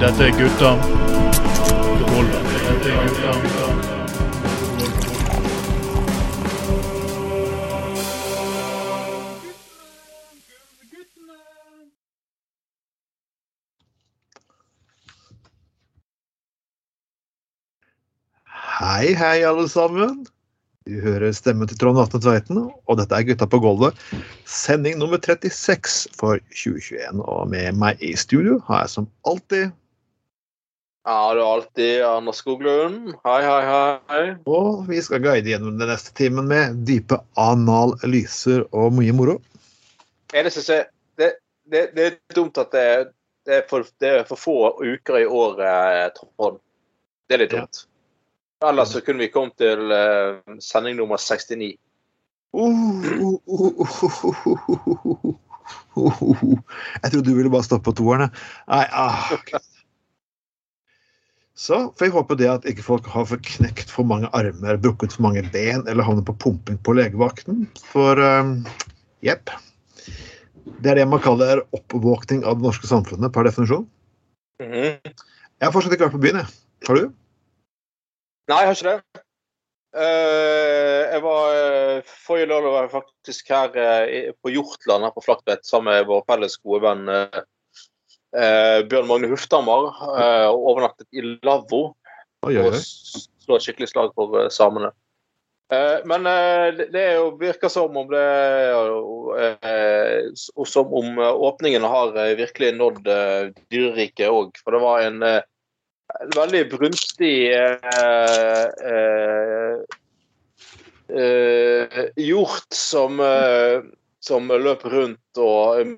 Dette er gutta. Hei, hei, alle sammen. Du hører stemmen til Trond Atne Tveiten, og dette er Gutta på gulvet. Sending nummer 36 for 2021. Og med meg i studio har jeg som alltid Ja, du har alltid Anders Skoglund. Hei, hei, hei. Og vi skal guide gjennom den neste timen med dype analyser og mye moro. Eneste synes jeg, det, det, det er dumt at det, det, er for, det er for få uker i året, Trond. Det er litt Ja. Ellers så kunne vi kommet til eh, sending nummer 69. Uh, uh, uh, uh, uh, uh, uh, uh. Jeg trodde du ville bare stoppe på toeren. Nei, ah. Så får jeg håpe det at ikke folk har forknekt for mange armer, brukket for mange ben eller havnet på pumping på legevakten. For um, jepp. Det er det man kaller oppvåkning av det norske samfunnet per definisjon. Mhm. Jeg har fortsatt ikke vært på byen, jeg. Har du? Nei, jeg har ikke det. Eh, jeg var eh, Forrige lørdag var jeg faktisk her eh, på Hjortland her på Flaktveit sammen med vår felles gode venn Bjørn Magne Huftammer. eh, og overnattet i lavvo. Og slå et skikkelig slag for samene. Men det, det er jo, virker som om det som om åpningen har virkelig nådd dyreriket òg. For det var en, en veldig brunstig eh, eh, eh, hjort som som løp rundt og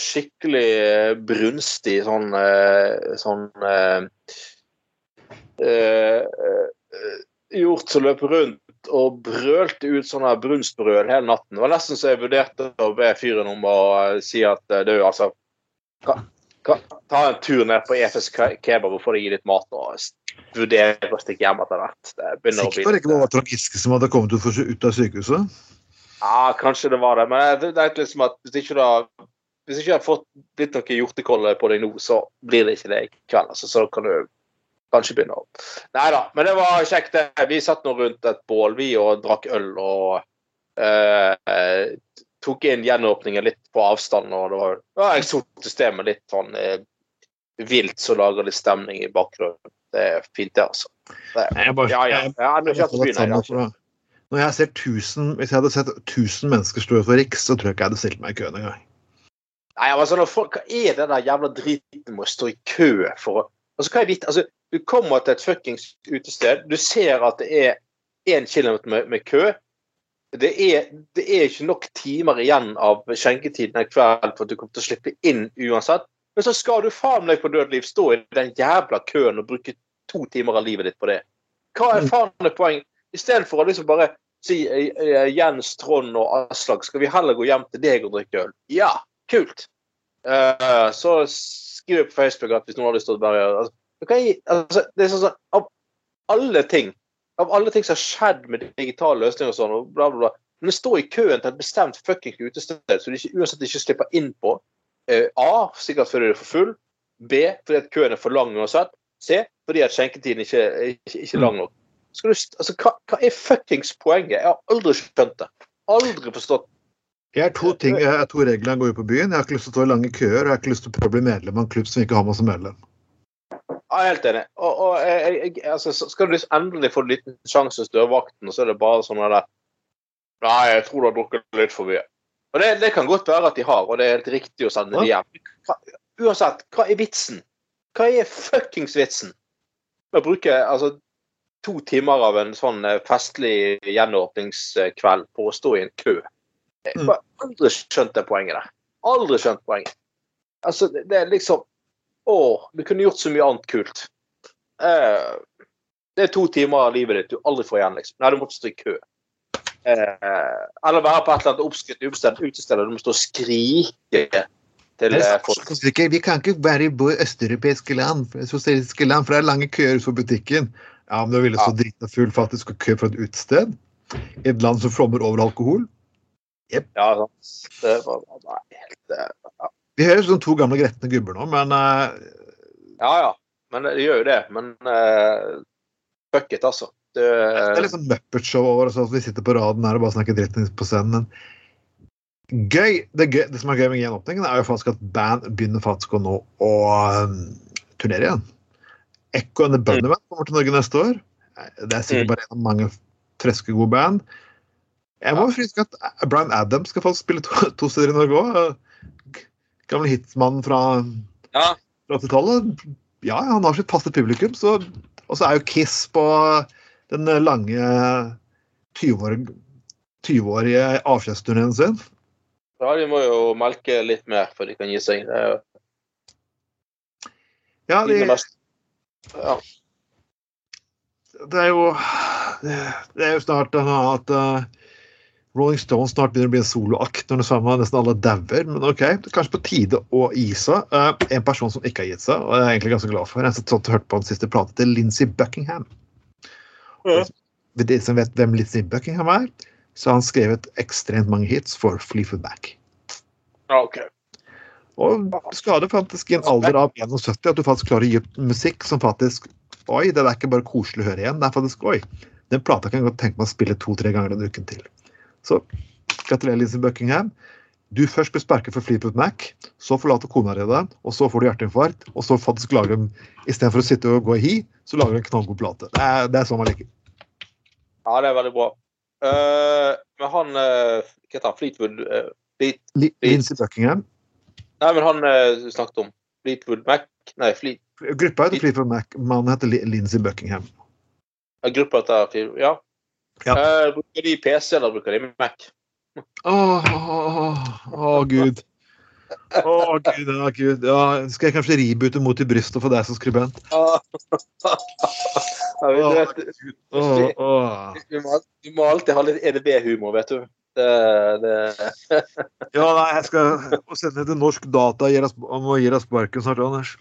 skikkelig brunstig sånn sånn hjort som løp rundt og brølte ut sånne brunstbrøl hele natten. Det var nesten så jeg vurderte å be fyren om å si at eh, du, altså ka, ka, Ta en tur ned på EFS kebab og få deg litt mat og vurdere å stikke hjem etter hvert. Sikkert på det ikke noe tragisk som hadde kommet ut, av sykehuset? Ja, kanskje det var det. Men det er liksom at hvis ikke du har hvis ikke jeg har fått blitt noe hjortekolle på deg nå, så blir det ikke det i kveld. Altså, så kan du kanskje begynne å Nei da, men det var kjekt. det. Vi satt nå rundt et bål, vi, og drakk øl og eh, tok inn gjenåpningen litt på avstand. og Det var, ja, sted litt sånn eh, vilt som lager litt stemning i bakgrunnen. Det er fint, det, altså. Det, jeg bare, ja, ja. jeg- Jeg jeg. Når jeg ser tusen, Hvis jeg hadde sett 1000 mennesker stå for Riks, så tror jeg ikke jeg hadde stilt meg i køen engang. Nei, altså, når folk, Hva er det der jævla driten med å stå i kø for å altså, hva er vit, altså, Du kommer til et fuckings utested, du ser at det er én kilometer med, med kø. Det er, det er ikke nok timer igjen av skjenketiden en kveld for at du kommer til å slippe inn uansett. Men så skal du faen meg på død liv stå i den jævla køen og bruke to timer av livet ditt på det. Hva er faen er poeng? Istedenfor å liksom bare si eh, eh, Jens, Trond og Aslak, skal vi heller gå hjem til deg og drikke øl? Ja, kult. Uh, så skriv på Facebook at hvis noen har lyst til å bare altså, er, altså, Det er sånn Av alle ting av alle ting som har skjedd med digitale løsninger og sånn, og bla, bla, bla Men å stå i køen til et bestemt fuckings utested så du ikke, uansett ikke slipper inn på eh, A. Sikkert fordi du er for full. B. Fordi at køen er for lang uansett. C. Fordi at skjenketiden ikke, er lang nok. Du, altså, hva, hva er fuckings poenget? Jeg har aldri skjønt det. Aldri forstått. Jeg har to, ting, jeg har to regler jeg går ut på byen. Jeg har ikke lyst til å stå i lange køer, og jeg har ikke lyst til å prøve å bli medlem av en klubb som ikke har meg som medlem. Er helt enig. Og, og jeg, jeg, altså, skal du liksom endelig få en liten sjanse hos dørvakten, og så er det bare sånn der Nei, jeg tror du har drukket litt for mye. Og det, det kan godt være at de har, og det er helt riktig å sende dem hjem. Hva, uansett, hva er vitsen? Hva er fuckings vitsen med å bruke altså, to timer av en sånn eh, festlig gjenåpningskveld på å stå i en kø? Jeg har aldri skjønt det poenget der. Aldri skjønt poenget. Altså, det, det er liksom Å, du kunne gjort så mye annet kult. Eh, det er to timer av livet ditt du aldri får igjen, liksom. Nei, du måtte stå i kø. Eh, eller være på et eller annet oppskrytt utested du må stå og skrike til eh, folk. Vi kan ikke i bo- østeuropeiske land, sosialistiske land, for det er lange køer utenfor butikken. Ja, men du ville så Ja. drita full for at du skulle kø for et utested? I et land som flommer over alkohol? Ja, sant. Det var, nei, helt ja. Vi høres ut som to gamle gretne gubber nå, men uh... Ja ja, men det gjør jo det. Men uh, fuck it, altså. Det, det er litt sånn Muppet-show over oss. at Vi sitter på raden her og bare snakker dritt på scenen. Men gøy, det, gøy, det som er gøy med gjenåpningen, er jo faktisk at band begynner faktisk å nå å um, turnere igjen. Echo and the Bunnyman kommer til Norge neste år. Det er sikkert Mm. bare en av mange friske, gode band. Jeg må friske at Brian Adams skal faktisk spille to, to steder i Norge òg. Gamle hitmannen fra Ja. fra 80-tallet. Ja, han har sitt faste publikum. Så, og så er jo Kiss på den lange 20-årige 20-årige avskjedsturneen sin. ja, de må jo melke litt mer før de kan gi seg. Det er jo Ja, de ja. det er jo Det er jo snart at uh, Rolling Stones snart begynner å bli en soloakt når det samme nesten alle dauer. Men OK, det er kanskje på tide å gi seg. Uh, en person som ikke har gitt seg, og jeg er egentlig ganske glad for, Jeg har hørt på den siste plata til Lincy Buckingham. For de som vet hvem Lincy Buckingham er, så har han skrevet ekstremt mange hits for Fleetwood Mac. Okay. OK. Og skade faktisk i en alder av 71 at du faktisk klarer å gi opp musikk som faktisk Oi, det er ikke bare koselig å høre igjen. Det er faktisk Oi, den plata kan jeg godt tenke meg å spille to-tre ganger den uken til. Så gratulerer, Lindsey Buckingham. Du først blir sparket for Fleetwood Mac, så forlater kona di deg, og så får du hjerteinfarkt, og så faktisk lager de Istedenfor å sitte og gå i hi, så lager du en knallgod plate. Det er, det er sånn man liker. Ja, det er veldig bra. Uh, men han uh, Hva heter han? Fleetwood uh, Fleet, Li- Lindsey Buckingham. Nei, men han uh, snakket om. Fleetwood Mac Nei, Fleet, Gruppa heter Fleetwood Mac, mannen heter Lindsey Buckingham. ja, gruppa heter Fleetwood Ja. Ja. Uh, bruker de PC, eller bruker de Mac? Åh, oh, åh, gud. Å, gud, ja, gud. Ja, skal jeg kanskje ribute Mot i brystet for deg som skribent? ja, åh. må, alltid ha litt EDB-humor, vet du. Det, det Ja, nei, jeg skal sende til Norsk Data om å gi deg sparken snart, Anders.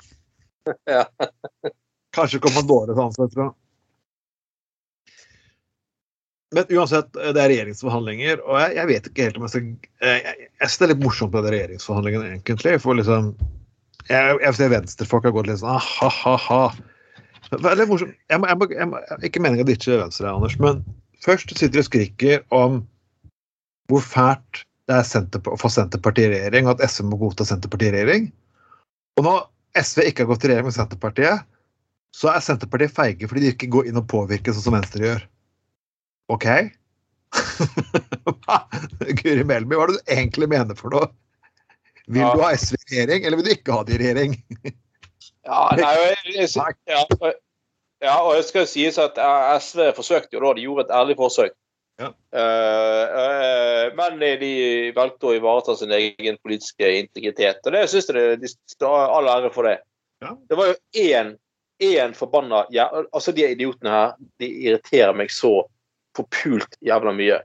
Ja. Kanskje kommer til ansetter deg. Men uansett, det er regjeringsforhandlinger, og jeg, jeg vet ikke helt om jeg skal Jeg, jeg, jeg synes det er litt morsomt med de regjeringsforhandlingene, egentlig. For liksom Jeg, jeg ser venstrefolk har gått litt sånn ah, ha, ha, ha. Men Det er litt morsomt. Jeg må, må, må, ikke meningen å ditche Venstre, Anders, men først sitter de og skriker om hvor fælt det er å få Senterpartiet i regjering, og at SV må godta Senterpartiet i regjering. Og når SV ikke har gått i regjering med Senterpartiet, så er Senterpartiet feige fordi de ikke går inn og påvirker sånn som Venstre gjør. OK? Guri Melby, hva er det du egentlig mener for noe? Vil Ja. du ha SV i regjering, eller vil du ikke ha det i regjering? Ja, nei, jeg, ja, ja, og jeg skal jo sies at eh, SV forsøkte jo da, de gjorde et ærlig forsøk. Ja. Uh, uh, men de valgte å ivareta sin egen politiske integritet, og det syns jeg de skal all ære for det. Ja. Det var jo én, én forbanna ja, Altså, de idiotene her, de irriterer meg så forpult jævla mye.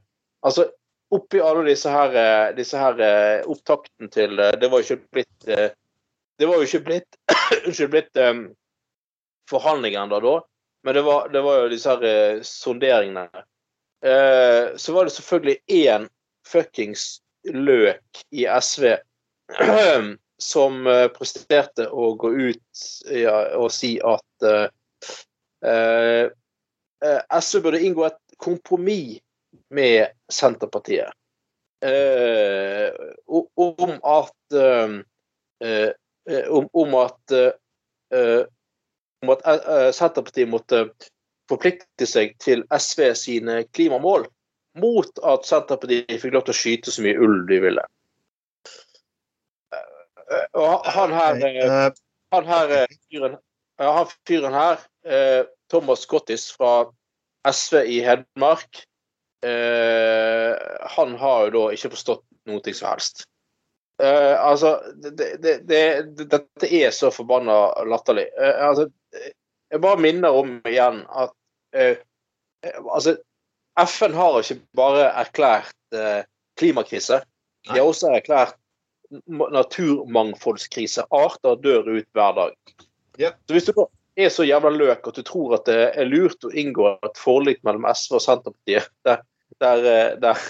Altså, oppi alle disse her, eh, disse her eh, opptakten til eh, Det var jo ikke blitt Det var jo ikke blitt Unnskyld, blitt um, forhandlinger ennå da, men det var, det var jo disse her sonderingene. Uh, så var det selvfølgelig én fuckings løk i SV som presterte å gå ut ja, og si at uh, eh, SV burde inngå et kompromiss med Senterpartiet eh, om at eh, eh, om, om at eh, eh, om at eh, Senterpartiet måtte forplikte seg til SV sine klimamål, mot at Senterpartiet fikk lov til å skyte så mye ulv de ville. Og han her, han her fyren, han fyren her, Thomas Scottis fra SV i Hedmark, eh, han har jo da ikke forstått noe som helst. Eh, altså, det, det, det, det, dette er så forbanna latterlig. Eh, altså, jeg bare minner om igjen at eh, altså, FN har ikke bare erklært eh, klimakrise. De har også erklært naturmangfoldskrise. Arter dør ut hver dag. Yep. Så hvis du er så jævla løk at du tror at det er lurt å inngå et forlik mellom SV og Senterpartiet der, der, eh, der,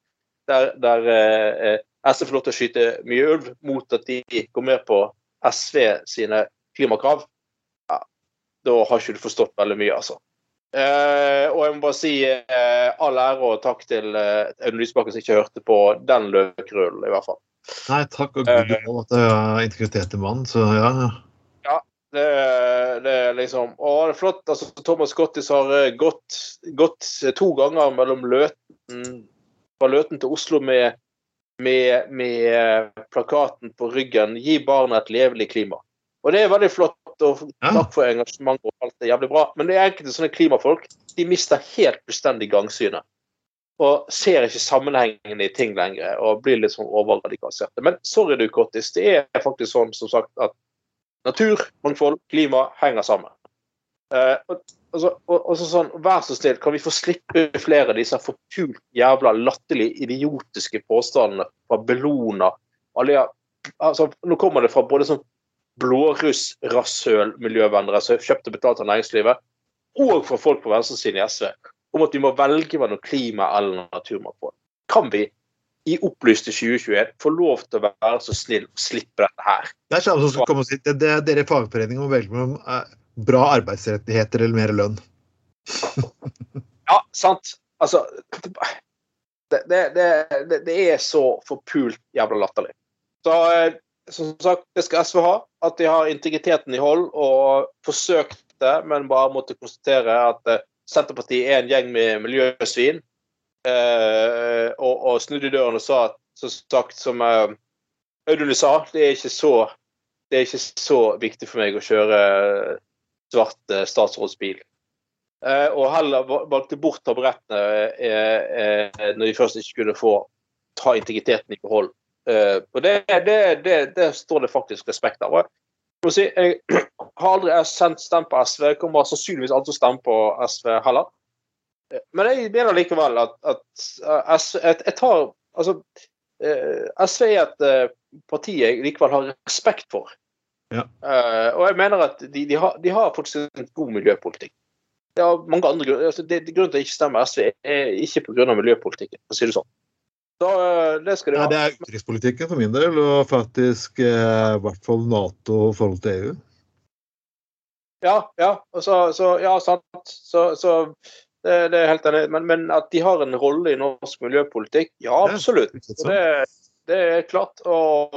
der, der eh, SV får lov til å skyte mye ulv mot at de går med på SV sine klimakrav, ja, da har ikke du forstått veldig mye, altså. Eh, og jeg må bare si eh, all ære og takk til eh, Audun Lysbakken som ikke hørte på den løkrullen, i hvert fall. Nei, takk og gud lov at det er integritet i mannen, så ja. ja. Det, det, er liksom Å, det er flott. altså Thomas Gottis har eh, gått, gått to ganger mellom Løten fra Løten til Oslo med, med, med eh, plakaten på ryggen 'Gi barna et levelig klima'. Og det er veldig flott, og takk for engasjementet og alt er jævlig bra. Men det er enkelte sånne klimafolk de mister helt bestendig gangsynet. Og ser ikke sammenhengende i ting lenger og blir litt sånn overradikaliserte. Men sorry du, Kottis, det er faktisk sånn som sagt at natur, mangfold, klima henger sammen. Eh, og, altså, og, og så sånn, Vær så snill, kan vi få slippe flere av disse fortult jævla latterlige, idiotiske påstandene fra Bellona? Altså, nå kommer det fra både sånn blåruss-rasshøl-miljøvennere som kjøpte betalt av næringslivet, og fra folk på venstresiden i SV, om at vi må velge mellom klima eller naturmangfold. Kan vi i opplyste 2021 få lov til å være så snill og slippe dette her? Det er samme som skal komme og si det, det, Dere i fagforeningen må velge mellom eh, bra arbeidsrettigheter eller mer lønn. ja, sant. Altså det, det, det, er så forpult jævla latterlig. Så eh, som sagt, det skal SV ha. At de har integriteten i hold og forsøkte, men bare måtte konstatere at eh, Senterpartiet er en gjeng med miljøsvin. Eh, og, og snudde døren og sa at, som sagt, som eh, Audun sa, det er ikke så det er ikke så viktig for meg å kjøre svart eh, statsrådsbil. Eh, og heller valgte bort taburettene eh, eh, når de først ikke kunne få ta integriteten i behold. Og det, det, det, står det faktisk respekt av. Jeg, har aldri sendt stemt på SV, jeg kommer sannsynligvis aldri til å stemme på SV heller. Men jeg mener likevel at, at SV jeg, tar, altså, SV er et parti jeg likevel har respekt for. Ja. og jeg mener at de, de, har, de, har, faktisk en god miljøpolitikk. Det er mange andre grunner. Altså, det, grunnen til at jeg ikke stemmer SV, er ikke pga. miljøpolitikken, for å si det sånn. Da, eh, det de. Ja, det er utenrikspolitikken for min del, og faktisk eh, i hvert fall Nato i forhold til EU. Ja, ja. Så, så, ja sant. Så, så det, det, er helt enig. Men, men, at de har en rolle i norsk miljøpolitikk, ja, absolutt. Det, det, er klart. Og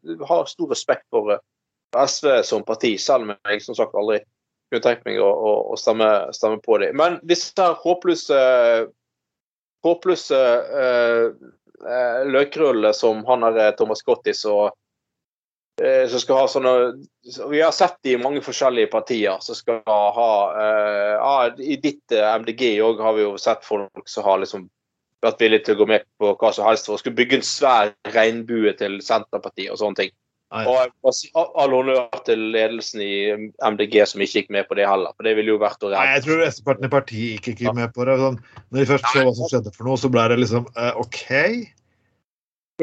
jeg har stor respekt for eh, SV som parti, selv om jeg som sagt aldri kunne tenkt meg å, å, å stemme, stemme, på dem. Men disse håpløse håpløse uh, uh, løkruller som han eh, Thomas Gottis og som skal ha sånne Vi har sett det i mange forskjellige partier som skal ha uh, I ditt MDG òg har vi jo sett folk som har liksom vært villige til å gå med på hva som helst for å skulle bygge en svær regnbue til Senterpartiet og sånne ting. Og all honnør til ledelsen i MDG som ikke gikk med på det heller. For det ville jo vært å redde. Nei, jeg tror mesteparten i partiet ikke gikk med på det. Sånn, når de først så hva som skjedde for noe, så ble det liksom uh, OK?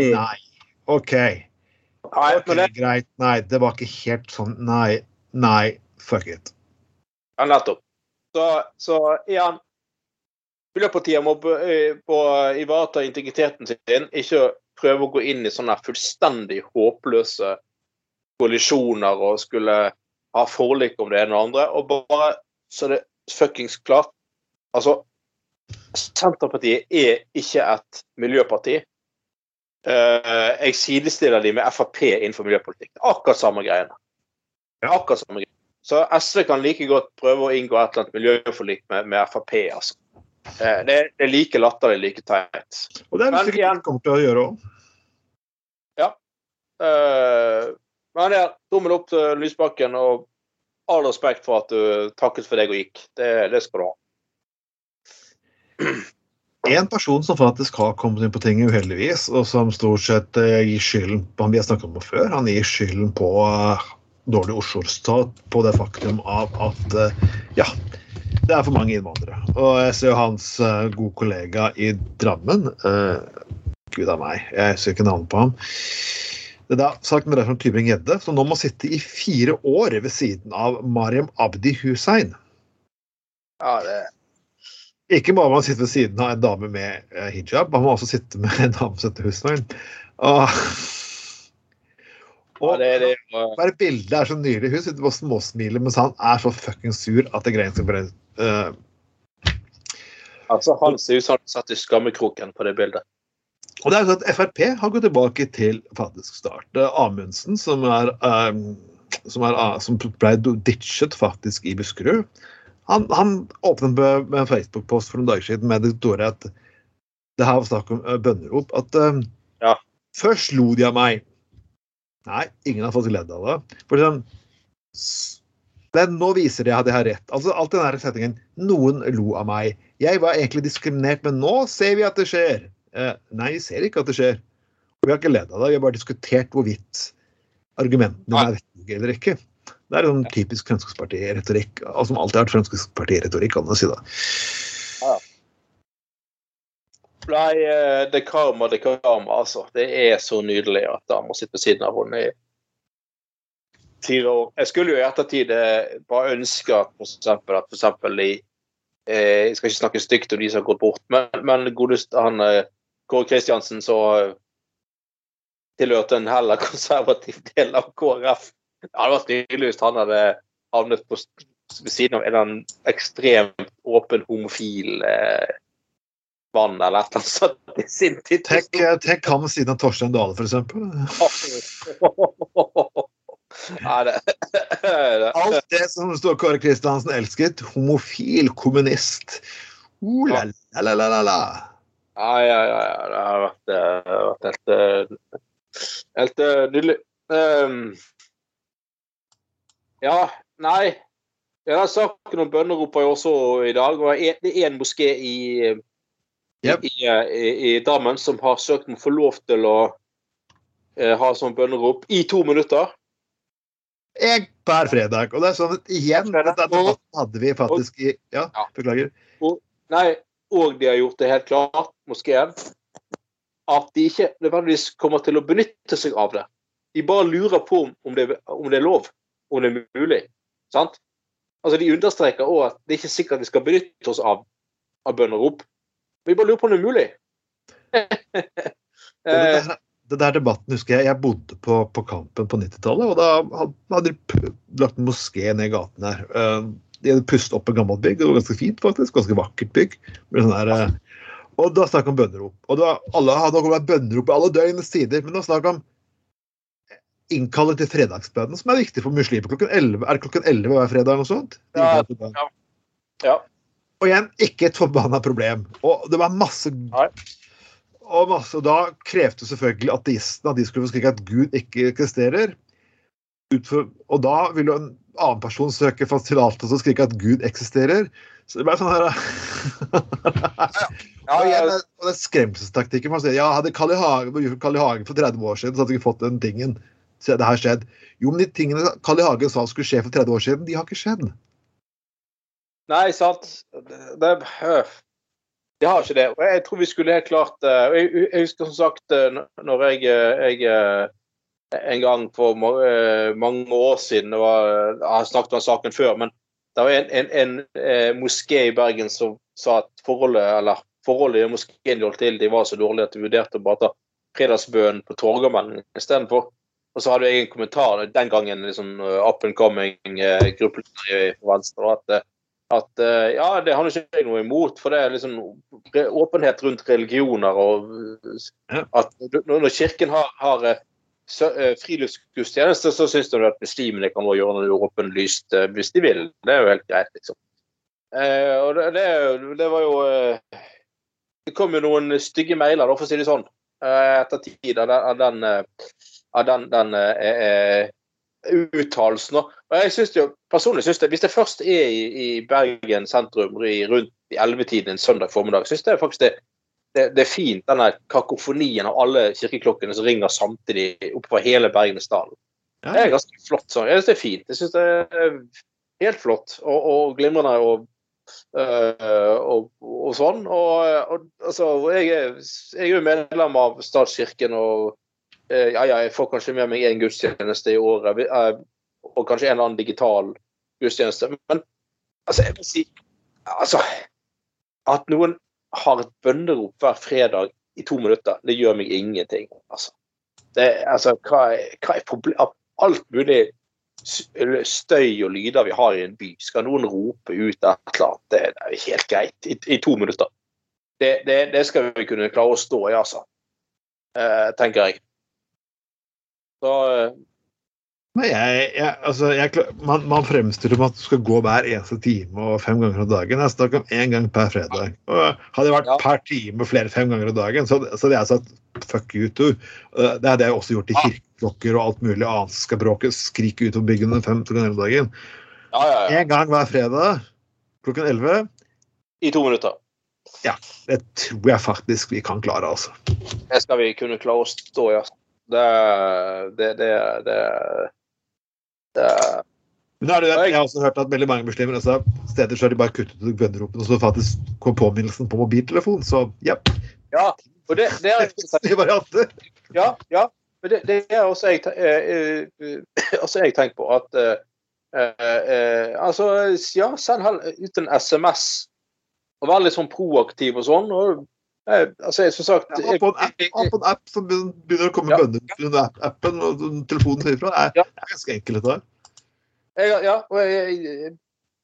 Mm. Nei. OK. Nei, okay det... Greit. Nei, det var ikke helt sånn Nei. Nei. Fuck it. Ja, nettopp. Så, så igjen Miljøpartiet må ivareta integriteten sin, ikke prøve å gå inn i sånne fullstendig håpløse koalisjoner og skulle ha forlik om det ene og andre. Og bare så det fuckings klart Altså, Senterpartiet er ikke et miljøparti. Uh, jeg sidestiller de med Frp innenfor miljøpolitikk. Akkurat samme greiene. Akkurat samme greiene. Så SV kan like godt prøve å inngå et eller annet miljøforlik med, med Frp. altså. Uh, det, det, er like latterlig, like teit. Og det er det sikkert de kommer til å gjøre òg. Uh, men ja, tommel opp til Lysbakken, og all respekt for at du takket for deg og gikk. Det, det skal du ha. En person som faktisk har kommet inn på ting uheldigvis, og som stort sett uh, gir skylden på han vi har snakket om før, han gir skylden på uh, dårlig Oslo-stat, på det faktum av at ja, det er for mange innvandrere. Og jeg ser jo hans gode kollega i Drammen Gud a meg, jeg husker ikke navnet på ham det er sagt med det som Tybring-Gjedde, som nå må sitte i fire år ved siden av Mariam Abdi Hussein. Ja, det... Ikke bare må han sitte ved siden av en dame med eh, hijab, han må også sitte med en dame som heter Hussein. Og, Ja, det, det, bare bildet er så nydelig. Hun sitter og småsmiler mens han er så fuckings sur at det greier seg bare Uh. altså, han ser ut som han satt i skammekroken på det bildet. Og det er sånn at Frp har gått tilbake til faktisk start. Er Amundsen, som, er, um, som, er, eh, som ble ditchet faktisk i Buskerud, han, han åpnet med en Facebook-post for noen dager siden med det store at det her var snakk om eh, bønnerop. At eh, Ja. først lo de av meg. Nei, ingen har fått ledd av det. For sånn, men nå viser de at jeg har rett. Altså alt den der settingen Noen lo av meg. Jeg var egentlig diskriminert, men nå ser vi at det skjer. Eh, nei, vi ser ikke at det skjer. Og vi har ikke ledd av det. Vi har bare diskutert hvorvidt argumentene er vettige eller ikke. Det er sånn typisk Fremskrittsparti-retorikk, Altså, som alltid har vært Fremskrittsparti-retorikk. kan man si da. Nei, eh, det er karma, det er karma, altså. Det er så nydelig at han må sitte ved siden av henne i fire år. Jeg skulle jo i ettertid eh, bare ønske at for eksempel, at for eksempel i eh, Jeg skal ikke snakke stygt om de som har gått bort, men, men godest han eh, Kåre Kristiansen så tilhørte en heller konservativ del av KrF. Det hadde vært nydelig hvis han hadde havnet på ved siden av en eller annen ekstremt åpen homofil eh, mann eller et eller annet sånt i sin tid. Tenk, eh, tenk ham ved siden av Torstein Dale, f.eks. Nei, det, Alt det som står Kåre Kristiansen elsket. Homofil, kommunist. Uh, la, la, la, la, la. Ja, ja, ja. ja. Det har vært, eh, vært helt, eh, helt eh, nydelig. Um, ja, nei. Ja, har saken om bønnerop var jo også i dag. og Det er en moské i, Yep. i, i, i Drammen som har søkt om å få lov til å eh, ha sånn bønnerop i to minutter. Jeg hver fredag. Og det er sånn at igjen, Denne debatten hadde vi faktisk i Ja, beklager. Og, Nei, og de har gjort det helt klart, moskeen, at de ikke nødvendigvis kommer til å benytte seg av det. De bare lurer på om, om, det, om det er lov, om det er mulig. Sant? Altså, De understreker òg at det er ikke sikkert vi skal benytte oss av, av bønnerop. Vi bare lurer på om det er mulig. Den det, eh, der, det der debatten husker jeg. Jeg bodde på, på Kampen på 90-tallet, og da hadde de lagt en moské ned i gaten her. Eh, De hadde pustet opp et gammelt bygg. Det var ganske fint, faktisk. Ganske vakkert bygg. Med sånn eh, og da snakk om bønnerop. Og da, alle hadde vært bønnerop i alle døgnets tider. Men da snakk om innkalling til fredagsbønnen, som er viktig for muslimer. Klokken 11, er det klokken 11 hver fredag eller noe sånt? Ja, Ja, innkaller ja. Og igjen, ikke et forbanna problem. Og det var masse Nei. Og, masse, og da krevde selvfølgelig ateistene at de skulle få skrike at Gud ikke eksisterer. Utfor, og da ville jo en annen person søke fast tillatelse og skrike at Gud eksisterer. Så det ble sånn her Ja, og igjen, ja, og er skremselstaktikken. Man sier, ja, hadde Carl I. Hagen for 30 år siden, så hadde vi fått den tingen. Det her skjedd. Jo, men de tingene Carl I. Hagen sa skulle skje for 30 år siden, de har ikke skjedd. Nei, sant. Det, øh, det har ikke det. Og jeg tror vi skulle helt klart øh, Jeg, jeg husker som sagt øh, når jeg, jeg en gang for mange år siden var, Jeg har snakket om saken før, men det var en, en, en moské i Bergen som sa at forholdet eller forholdet i moskeen de holdt til, de var så dårlige at de vurderte å bare ta fredagsbønnen på Torgallmenn istedenfor. Og så hadde jeg en kommentar den gangen, liksom uh, up and coming uh, gruppeleder i Venstre, at uh, at eh, ja, det har ikke jeg noe imot, for det er liksom åpenhet rundt religioner og eh, at når Kirken har, har eh, eh, friluftsgudstjeneste, så syns de at muslimene kan gjøre noe åpenlyst eh, hvis de vil. Det er jo helt greit, liksom. Eh, og det, det, det var jo eh, Det kom jo noen stygge mailer, for å si det sånn, eh, etter tid av den, av den, eh, av den, den eh, eh, uttalelsen. Og jeg synes jo, personlig synes jeg, Hvis det først er i, i Bergen sentrum rundt i 11-tiden en søndag formiddag, synes jeg faktisk det, det, det er fint, denne kakofonien av alle kirkeklokkene som ringer samtidig oppover hele Bergensdalen. Det er ganske flott. sånn. Jeg synes det er fint. Jeg synes det er helt flott og, og glimrende. og Uh, og, og sånn. Og, og altså, jeg, er, jeg er jo medlem av statskirken, og eh, ja, ja, jeg får kanskje med meg én gudstjeneste i året. eh, Og kanskje en eller annen digital gudstjeneste. Men altså, jeg vil si altså, At noen har et bønnerop hver fredag i to minutter, det gjør meg ingenting. altså. det, altså, hva er, hva er problemet? Alt mulig støy og lyder vi har i en by, skal noen rope ut et eller annet? Det er helt greit i, i to minutter. Det, det, det skal vi kunne klare å stå i, altså. Eh, tenker jeg. Så Nei, jeg, jeg, altså, jeg, man, man fremstiller om at du skal gå hver eneste time og fem ganger om dagen. Jeg snakker om én gang per fredag. Og hadde det vært Ja. per time flere fem ganger om dagen, så, så hadde jeg sagt fuck you too. Uh, Det hadde jeg også gjort i kirkeklokker og alt mulig annet som skal bråke, skrike ut på byggene fem ganger om dagen. ja, ja, ja. Én gang hver fredag klokken 11. I to minutter. Det tror jeg faktisk vi kan klare, altså. Det skal vi kunne klare å stå i, altså. Det Det Det, det, det Men er det, jeg har også hørt at veldig mange muslimer altså, steder så har de bare kuttet ut bønneropene, og så faktisk kom påminnelsen på mobiltelefon. Så ja, Ja. Og det, det er varianter. Ja, ja. Men det, det er også jeg, eh, eh, også jeg tenkt på at eh, eh, Altså, ja, send heller ut en SMS. Og være litt sånn proaktiv og sånn. Og, altså, som sagt Ja, på en app, på en app som begynner å komme Ja. bønner under app- appen, og telefonen sier ifra. Det er, ganske enkelt, dette her. ja, og jeg,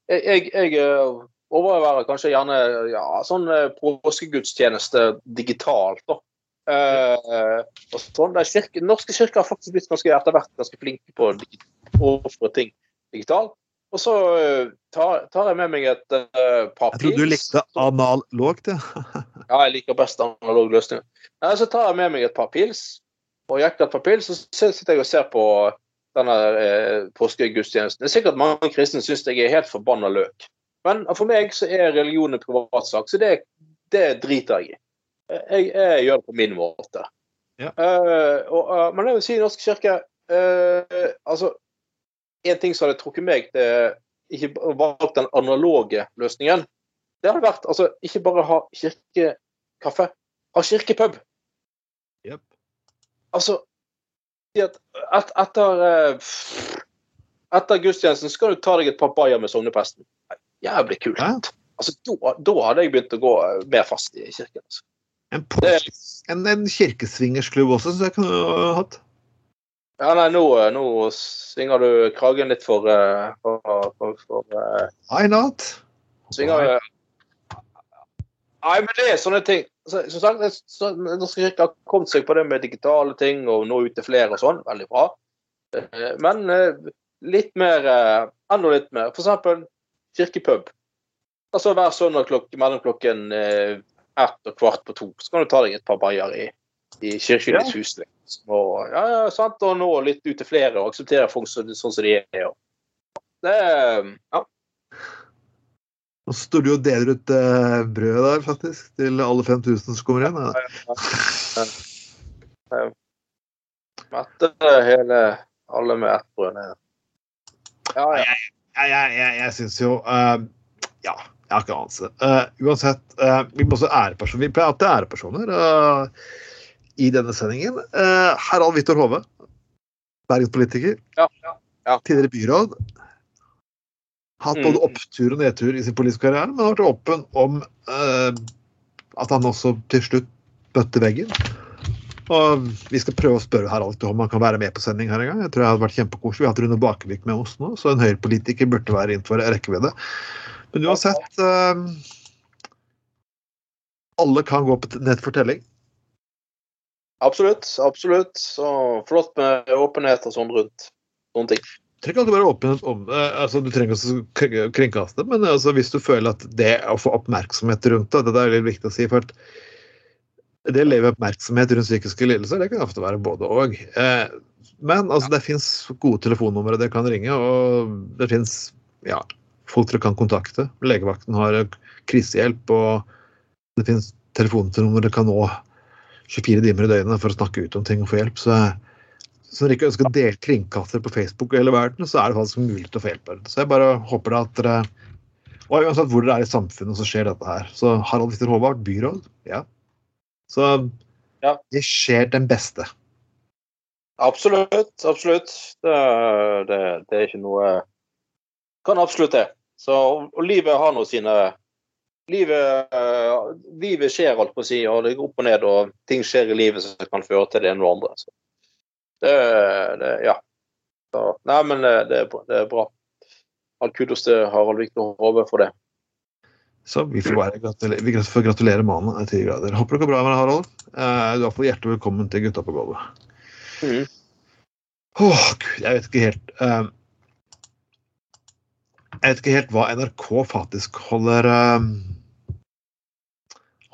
jeg, jeg, eh, overværer kanskje gjerne ja, sånn eh, påskegudstjeneste digitalt. da. Uh, og sånn. Kirke, norske kirker har faktisk blitt ganske, etter hvert ganske flinke på å overføre ting digitalt. Og så tar, tar jeg med meg et uh, par Jeg trodde du likte analogt, ja. Ja, jeg liker best analog løsninger. Nei, så tar jeg med meg et par pils, og jekker et par pils, så sitter jeg og ser på denne eh, påskegudstjenesten. Det er sikkert mange kristne syns jeg er helt forbanna løk. Men for meg så er religion en privatsak, så det, det driter jeg i. Jeg, jeg gjør det på min måte. Ja. Uh, og, uh, men jeg vil si i Norsk kirke uh, altså, En ting som hadde trukket meg til ikke valgt den analoge løsningen, det hadde vært altså, ikke bare ha kirkekaffe, ha kirkepub. Jep. Altså at et, etter eh, etter gudstjenesten skal du ta deg et par bayer med sognepresten. Jævlig kult. Ja. Altså, da, da hadde jeg begynt å gå eh, mer fast i kirken. Altså. En, en, en kirkesvingersklubb også, syns jeg kunne ha hatt. Ja, nei, nå, eh, nå svinger du kragen litt for, uh, for, for, for uh, Why not? Svinger Nei, men det er sånne ting. Så, som sagt, det, Norske kirke har kommet seg på det med digitale ting og nå ut til flere og sånn. Veldig bra. Eh, Men eh, litt mer eh, Enda litt mer. For eksempel kirkepub. Altså hver søndag klok mellom klokken ett og kvart på to så kan du ta deg et par bayer i, i kirkens hus. liksom. Og, ja, ja, sant? og nå litt ut til flere og akseptere folk sånn som de er. Og det, er- ja. Nå står du og deler ut eh, brød der, faktisk, til alle 5000 som kommer igjen. Ja. Mette hele alle med ett brød ned. Ja, ja. Jeg, jeg, jeg, jeg syns jo uh, Ja, jeg har ikke anelse. Uh, uansett, uh, vi må også ærepersoner. Vi pleier alltid ærepersoner eh, i denne sendingen. Harald Vittor Hove, bergenspolitiker. ja, ja. Tidligere byråd. Hatt både Mm. opptur og nedtur i sin politiske karriere, men har vært åpen om eh, at han også til slutt bøtte veggen. Og vi skal prøve å spørre Harald om han kan være med på sending her en gang. Jeg tror det hadde vært kjempekoselig. Vi har hatt Rune Bakevik med oss nå, så en høyrepolitiker burde være innenfor rekkevidde. Men uansett eh, Alle kan gå på nett for. Absolutt. Absolutt. Så flott med åpenhet og sånn rundt sånne ting. Trenger ikke alltid være åpen om det. Altså, du trenger ikke å kringkaste, men altså, hvis du føler at det å få oppmerksomhet rundt det, det er litt viktig å si. for at det å leve oppmerksomhet rundt psykiske lidelser, det kan ofte være både og. Eh, men altså, det fins gode telefonnumre dere kan ringe, og det fins ja, folk dere kan kontakte. Legevakten har krisehjelp, og det fins telefonnummer dere kan nå 24 timer i døgnet for å snakke ut om ting og få hjelp. Så, så når dere ikke ønsker å dele kringkaster på Facebook i hele verden, så er det faktisk mulig å få hjelp. Så jeg bare håper da at dere Og uansett hvor dere er i samfunnet, så skjer dette her. Så Harald Viktor Håvard, byråd, ja. Så Ja. det skjer den beste. Absolutt. Absolutt. Det, det, det er ikke noe Kan absolutt det. Så, og livet har nå sine Livet, eh, livet skjer, alt på å si, og det går opp og ned, og ting skjer i livet som kan føre til det ene og andre. Så Det, det Ja. Så, nei, men eh, det, det er bra. All kudos til Harald Viktor Hove for det. Så vi får bare gratulere, vi får gratulere mannen til grader. Håper det går bra med deg, Harald. Eh, Du er iallfall hjertelig velkommen til Gutta på gulvet. Mm. Åh, gud, jeg vet ikke helt uh, Jeg vet ikke helt hva NRK faktisk holder uh,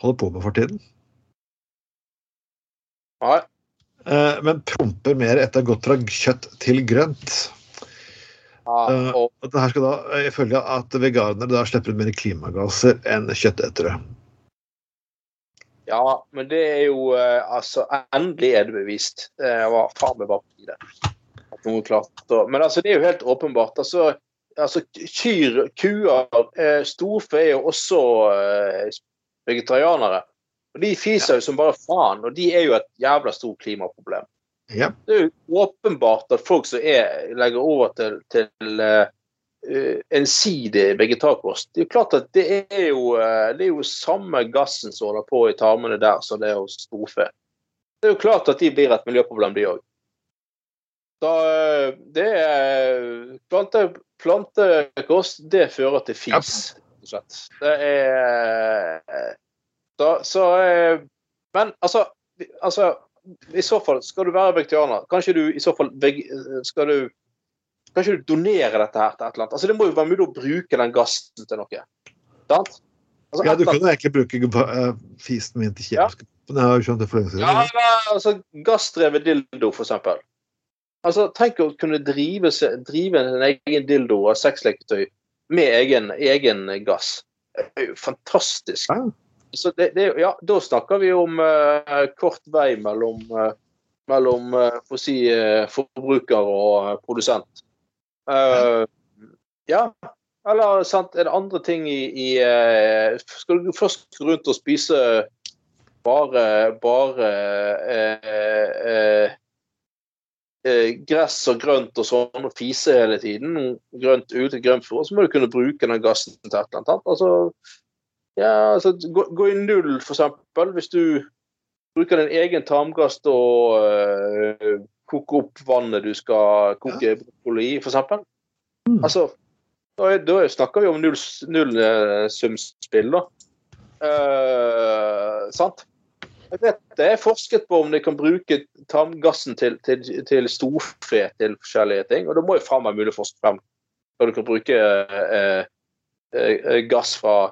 holder på med for tiden. Nei. Eh, Men promper mer etter godt fra kjøtt til grønt. Ja, Eh, og Og det her skal da ifølge at veganere da slipper ut mer klimagasser enn kjøttetere. Ja, men det er jo eh, Altså, endelig er det bevist. Jeg var faen meg bare i det. Men altså, det er jo helt åpenbart. Altså, altså kyr, kuer, storfe er jo også vegetarianere. Og de fiser jo som bare faen, og de er jo et jævla stort klimaproblem. Ja. Det er jo åpenbart at folk som er, legger over til, til eh, eh, ensidig vegetarkost Det er jo klart at det er jo, uh, det er jo samme gassen som holder på i tarmene der som det er hos storfe. Det er jo klart at de blir et miljøproblem, de òg. Da det er plante, Plantekost, det fører til fis, rett og slett. Det er da, Så eh, Men altså, altså i så fall, skal du være vegetarianer, kanskje du i så fall skal du Kanskje du donerer dette her til et eller annet? Altså Det må jo være mulig å bruke den gassen til noe. Sant? Altså, ja, du kan jo egentlig bruke eh, fisen min til kjemiske våpen. Jeg har jo skjønt det for lenge siden. Ja, eller, altså gassdrevet dildo, for eksempel. Altså, tenk å kunne drive, drive en egen dildo av sexleketøy med egen, egen gass. Det er jo fantastisk. Ja. Så det, det, ja, da snakker vi om eh, kort vei mellom, uh, mellom eh, si, eh, forbruker og eh, produsent. Uh, ja. Eller sant, er det andre ting i, i eh, Skal du først gå rundt og spise bare, bare eh, eh, eh, gress og grønt og sånn, og fise hele tiden, grønt ute, grønt for, så må du kunne bruke den gassen til et eller annet. Altså, ja, altså, gå, gå i null, eksempel, hvis du bruker din egen tarmgass til å øh, koke opp vannet du skal koke brokkoli i, eksempel. Mm. Altså, da, da snakker vi om null, nullsumspill, da. Eh, sant? Jeg vet det er forsket på om de kan bruke tarmgassen til, til, til storfe til forskjellige ting. Og det må jo faen meg mulig å forske frem når du kan bruke eh, eh, gass fra,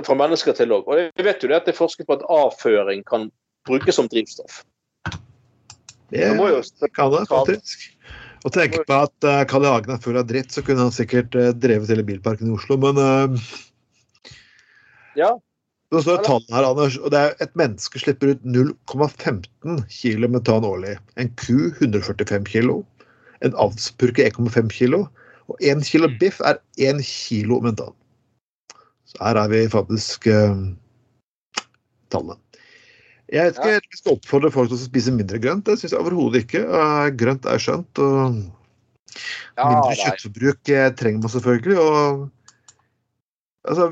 fra mennesker til òg. Og jeg vet jo det at det er forsket på at avføring kan brukes som drivstoff. Det Det må jo kan det, faktisk. Og tenke på at uh, Kalle Hagen er full av dritt, så kunne han sikkert uh, drevet hele bilparken i Oslo, men uh, Ja. Det står det tall her, Anders, og det er et menneske slipper ut 0,15 kg metan årlig. En ku 145 kg. En avspurke 1,5 kg. Og 1 kg biff er 1 kg metan. Så her er vi faktisk uh, tallene. Jeg vet ikke om vi skal oppfordre folk til å spise mindre grønt. Det syns jeg overhodet ikke. Uh, grønt er skjønt. og Mindre kjøttforbruk eh, trenger man selvfølgelig. og altså,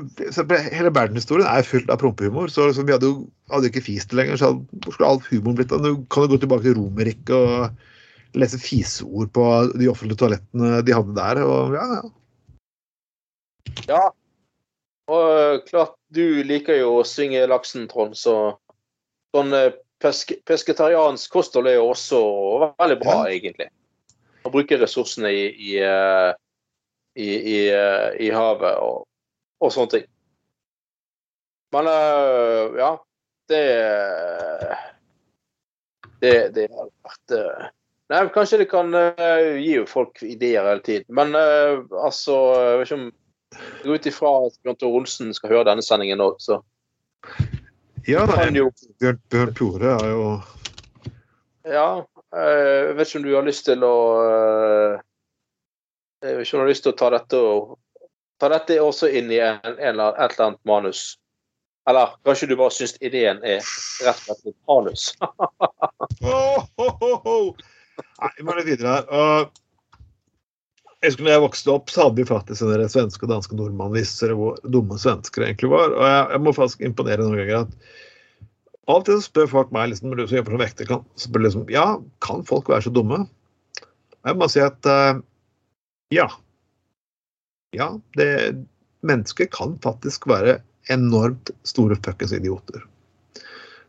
Hele verdenshistorien er fylt av prompehumor. så liksom, Vi hadde jo hadde ikke fist lenger. så Hvor skulle all humoren blitt av? Du kan jo gå tilbake til Romerriket og lese fiseord på de offentlige toalettene de hadde der. og ja, ja. Ja. Og eh, klart, du liker jo å svinge laksen, Trond, så sånn eh, pesk pesketariansk kosthold er jo også veldig bra, egentlig. Å bruke ressursene i, i, eh, i, i, i havet og, og sånne ting. Men ja, det Det, det har vært Nei, kanskje det kan gi folk ideer hele tiden. Men altså Jeg vet ikke om går ut ifra at Bjørn Tore Olsen skal høre denne sendingen òg, så ja da, jo Bjørn, Bjørn Tore er jo Ja. eh, Jeg vet ikke om du har lyst til å eh, Jeg vet ikke om du har lyst til å ta dette og Ta dette også inn i en, en, eller- et eller annet manus. Eller kanskje du bare syns ideen er rett og slett litt manus? Åh, oh, oh, ho. Nei, vi må litt videre her. Og jeg husker når jeg vokste opp, så hadde vi faktisk en del svenske og danske nordmannvisser hvor dumme svensker egentlig var. Og jeg, jeg må faktisk imponere noen ganger at Av og til så spør folk meg liksom, du som jobber som vekter, kan, spør liksom, ja, kan folk være så dumme? Jeg må si at uh, ja. Ja, det, mennesker kan faktisk være enormt store fuckings idioter.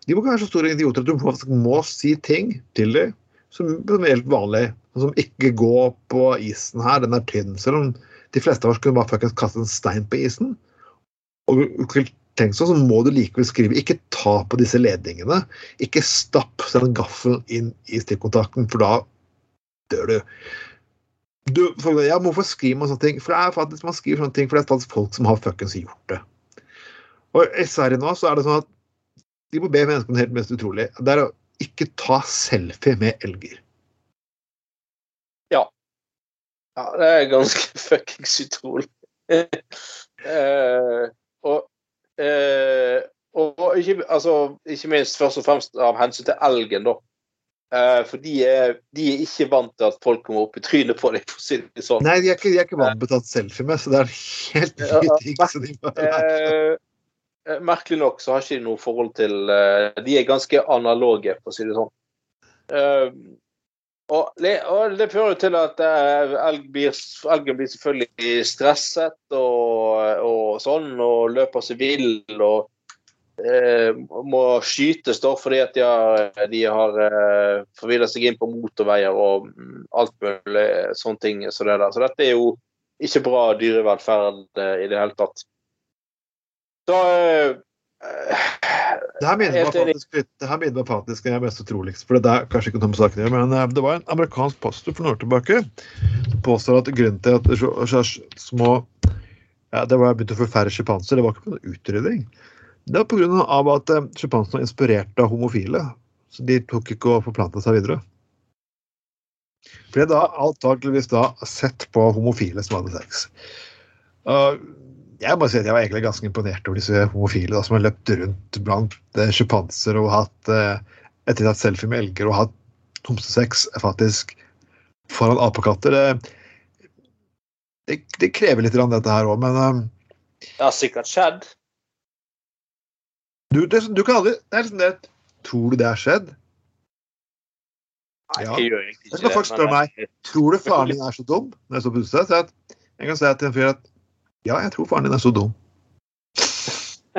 De må ikke være så store idioter at du faktisk må si ting til dem som, som er helt vanlig. Som ikke går på isen her, den er tynn. Selv om de fleste av oss kunne bare kaste en stein på isen. Og tenk sånn, så må du likevel skrive ikke ta på disse ledningene. Ikke stapp den gaffelen inn i stikkontakten, for da dør du. du for, ja, hvorfor skriver man sånne ting? For det er faktisk, Man skriver sånne ting for det er faktisk folk som har fuckings gjort det. Og i Sverige nå så er det sånn at de må be menneskene helt mest utrolig. Det er ikke ta selfie med elger. Ja, ja det er ganske fuckings utrolig. eh, og, eh, og ikke, altså, ikke minst først og fremst av hensyn til elgen, da. Eh, for de er, de er, ikke vant til at folk kommer opp i trynet på dem, for å si det sånn. Nei, de er ikke, de er ikke vant til å ta selfie med, så det er helt nye ting. Så de bare Eh, eh, merkelig nok så har ikke de noe forhold til eh, De er ganske analoge, for å si det sånn. Eh, og, det, og det fører jo til at eh, elg blir, elgen blir selvfølgelig stresset og, og sånn, og løper seg vill og eh, må skytes da fordi at de har, de har eh, forvillet seg inn på motorveier og mm, alt mulig sånne ting. Så, det så dette er jo ikke bra dyrevelferd eh, i det hele tatt. Så uh, Det her minner meg Helt enig. faktisk, det her minner meg faktisk det er mest utroligst, for det er kanskje ikke noe med saken å gjøre, men eh, det var en amerikansk pastor for noen år tilbake som påstår at grunnen til at så, så små ja, Det var begynt å få færre sjimpanser, det var ikke noen utrydding. Det var pga. at eh, sjimpansene var inspirert av homofile. Så de tok ikke og forplanta seg videre. For da antakeligvis da sett på homofile som hadde sex. Og jeg må si at jeg var egentlig ganske imponert over disse homofile da, som har løpt rundt blant eh, sjimpanser og hatt eh, etter tatt selfie med elger og hatt homsesex faktisk foran apekatter. Det, det, det krever litt dette her òg, men eh, det har sikkert skjedd. du, det, du kan aldri Det er liksom det Tror du det har skjedd? Nei, Ja. jeg gjør egentlig ikke folk det, spørre meg. Tror du faren din er så dum? Når jeg står på jeg, jeg kan si til en fyr at ja, jeg tror faren din er så dum.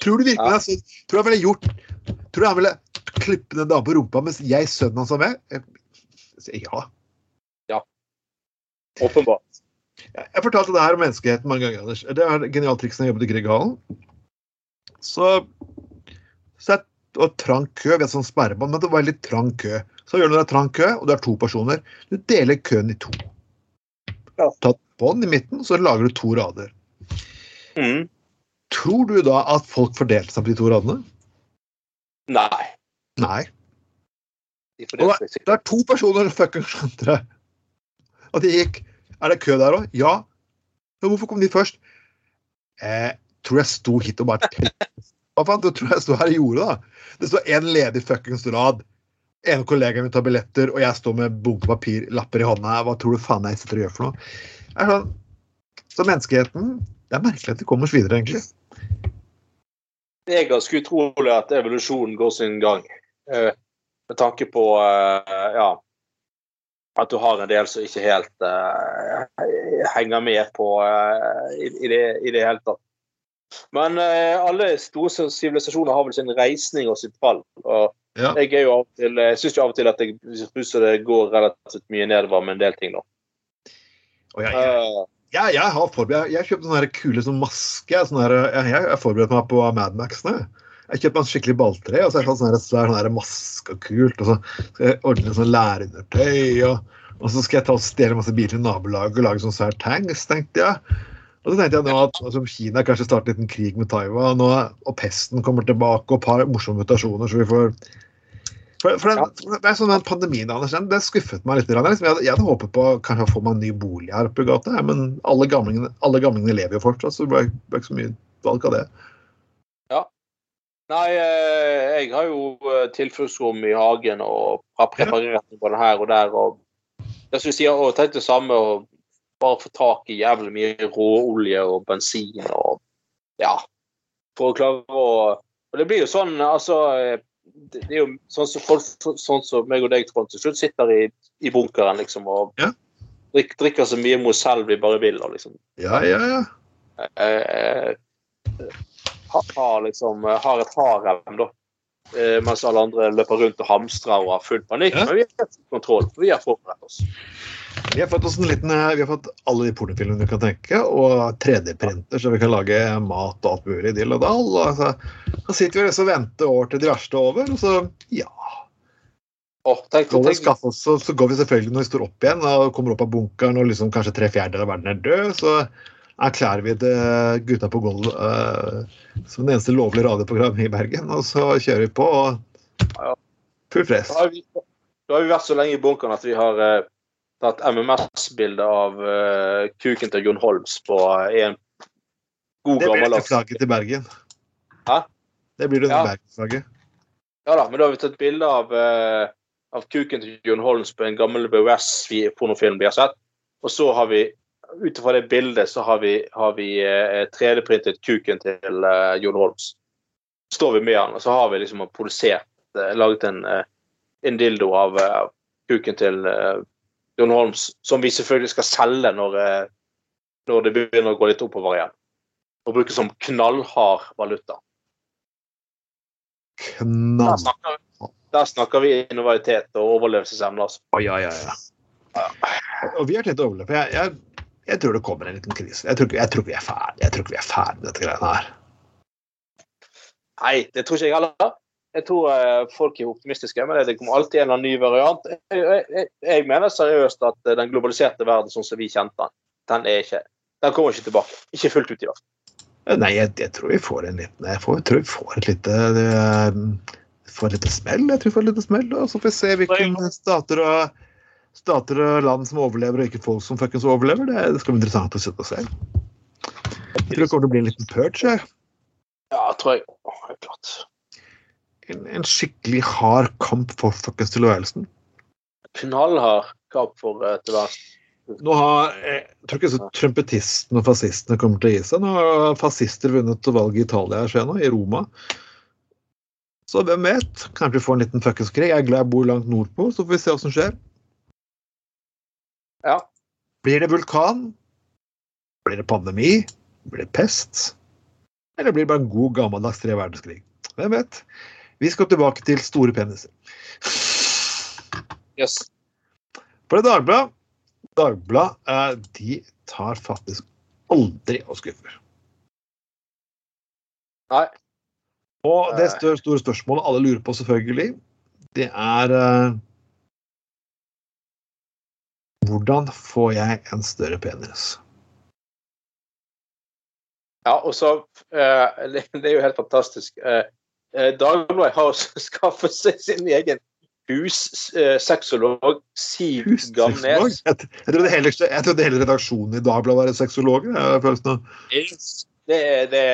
Tror du virkelig Ja. er Tror han ville gjort Tror du han ville klippe en dame på rumpa mens jeg, sønnen hans, var med? Jeg, jeg ja. Åpenbart. Jeg fortalte det her om menneskeheten mange ganger. Anders. Det er genialt triks når jeg jobbet i Grieghallen. Så, så jeg, og trang kø. Vi sånn sperrebånd, men det var litt trang kø. Så gjør du det trang kø, og du er to personer. Du deler køen i to. Ja. Ta et bånd i midten, så lager du to rader. Mm. Tror du da at folk fordelte seg på de to radene? Nei. Nei. De og det. Det er to personer som fuckings skjønte det. At de gikk Er det kø der òg? Ja. Men hvorfor kom de først? Eh, tror jeg sto hit og bare. Hva faen du tror jeg sto her og gjorde, da? Det står én ledig fuckings rad. En av kollegaene mine tar billetter, og jeg står med bunke papirlapper i hånda. Hva tror du faen jeg sitter og gjør for noe? Sånn, så menneskeheten Det er merkelig at de kommer oss videre, egentlig. Det er ganske utrolig at evolusjonen går sin gang. eh, Med tanke på eh, ja, at du har en del som ikke helt eh, henger med på eh, i, i, det, i det hele tatt. Men eh, alle store sivilisasjoner har vel sin reisning og sitt fall. og Ja. jeg er jo av og til, jeg syns av og til at jeg jeg det går relativt mye nedover med en del ting. nå. Og jeg, jeg, Eh, jeg, jeg har forberedt Jeg, kjøpte sånne kule sånn maske. Sånne her, jeg, jeg har forberedt meg på Mad Max nå. Jeg kjøpte meg en skikkelig balltre, og så har jeg fått sånn her sånn maske og kult. Og så skal jeg ordne sånn lærerundertøy, og, og så skal jeg ta og stjele masse biler i nabolaget og lage sånn svær tanks, tenkte jeg. Og så tenkte jeg nå at altså, Kina kanskje starter en liten krig med Taiwan, og, og pesten kommer tilbake, og et par morsomme mutasjoner, så vi får for, for den, for det er sånn den Pandemien Anders, den, den skuffet meg litt. Liksom, jeg, hadde, jeg hadde håpet på kanskje å få meg en ny bolig her oppe i gata, men alle gamlingene, alle gamlingene lever jo fortsatt, så det ble, ble ikke så mye valg av det. Ja. Nei, eh, jeg har jo eh, tilfluktsrom i hagen og har preparert på både her og der. og jeg synes jeg har tenkt det samme, og bare få tak i jævlig mye råolje og bensin og ja. For å klare å Og det blir jo sånn, altså eh, Det det er jo sånn som folk sånn som meg og deg, Trond, til slutt sitter i, i bunkeren liksom og Ja. drikk, drikker så mye Mozell vi bare vil. og liksom Ja, ja, ja. eh, har, har liksom har et harem, da. Eh, mens alle andre løper rundt og hamstrer og har full panikk. Ja. Men vi har kontroll, for vi har forberedt oss. Vi har fått oss en liten, eh, vi har fått alle de pornofilmene du kan tenke, og 3D-printer, så vi kan lage mat og alt mulig dill og dall. Og så, så sitter vi og venter år til de verste er over, og så ja. Oh, tenk, Så, tenk, skaffe oss, så, så går vi selvfølgelig når vi står opp igjen og kommer opp av bunkeren og liksom kanskje tre fjerdedeler av verden er død, så erklærer vi det gutta på gulvet uh, som det eneste lovlige radioprogrammet i Bergen, og så kjører vi på. og Full fres. Da har, vi, da har vi vært så lenge i bunkeren at vi har eh, tatt MMS-bilde av uh, kuken til Jon Holms på eh, en god gammel Det blir gammel det flagget til Bergen. Hæ? Det blir det Ja. Bergensflagget. Ja da, men da har vi tatt bilde av, uh, av kuken til Jon Holms på en gammel BOS-pornofilm vi har sett. Og så har vi, ut ifra det bildet, så har vi, har vi uh, 3D-printet kuken til uh, Jon Holms. Så står vi med han, og så har vi liksom produsert, laget en, en dildo av kuken til eh, Holmes, som vi selvfølgelig skal selge når, eh, når det begynner å gå litt oppover igjen. Og bruke som knallhard valuta. Der snakker, der snakker vi innovalitet og overlevelsesevne. Altså. Oh, ja, ja, ja. Og vi har tenkt å overleve. Jeg, jeg, jeg tror det kommer en liten krise. Jeg tror, jeg tror vi er ferdig Jeg tror ikke vi er ferdig med dette greiene her. Nei, det tror ikke jeg heller. Jeg tror eh, folk er optimistiske, men det kommer alltid en eller annen ny variant. Jeg, jeg, jeg- jeg mener seriøst at eh, den globaliserte verden sånn som vi kjente den, den er ikke Den kommer ikke tilbake. Ikke fullt ut i hvert fall. Nei, jeg, jeg tror vi får en liten Jeg får, tror vi får et lite det, får et lite smell. Jeg tror vi får et lite smell, og så får vi se hvilke stater og stater og land som overlever, og ikke folk som fuckings overlever. Det, det skal bli interessant å sitte og se. Jeg tror det kommer til å bli en liten purge. jeg. Ja, tror jeg. Åh, helt klart. En, en skikkelig hard kamp for fuckings tilværelsen. Knallhard kamp for uh, tilværelsen. Nå har, Jeg tror ikke så trumpetistene og fascistene kommer til å gi seg. Nå har fascister vunnet valget i Italia skjer nå, i Roma. Så hvem vet? Kanskje vi får en liten fuckings krig. Jeg er glad jeg bor langt nordpå, så får vi se hva som skjer. Ja. Blir det vulkan? Blir det pandemi? Blir det pest? Eller blir det bare en god, gammeldags tre verdenskrig? Hvem vet? Vi skal tilbake til store peniser. Yes. For det Dagbladet Dagbladet eh, de tar faktisk aldri og skuffer. Nei. Og det større, store spørsmålet alle lurer på, selvfølgelig, det er eh, Hvordan får jeg en større penis? Ja, og så eh, det, det er jo helt fantastisk. Eh, eh, Dagbladet har skaffet seg sin egen hussexolog, Siv Gamnes. Jeg, jeg, trodde hele, jeg trodde hele redaksjonen i Dagbladet var sexologer. Følelsen av. Det, det,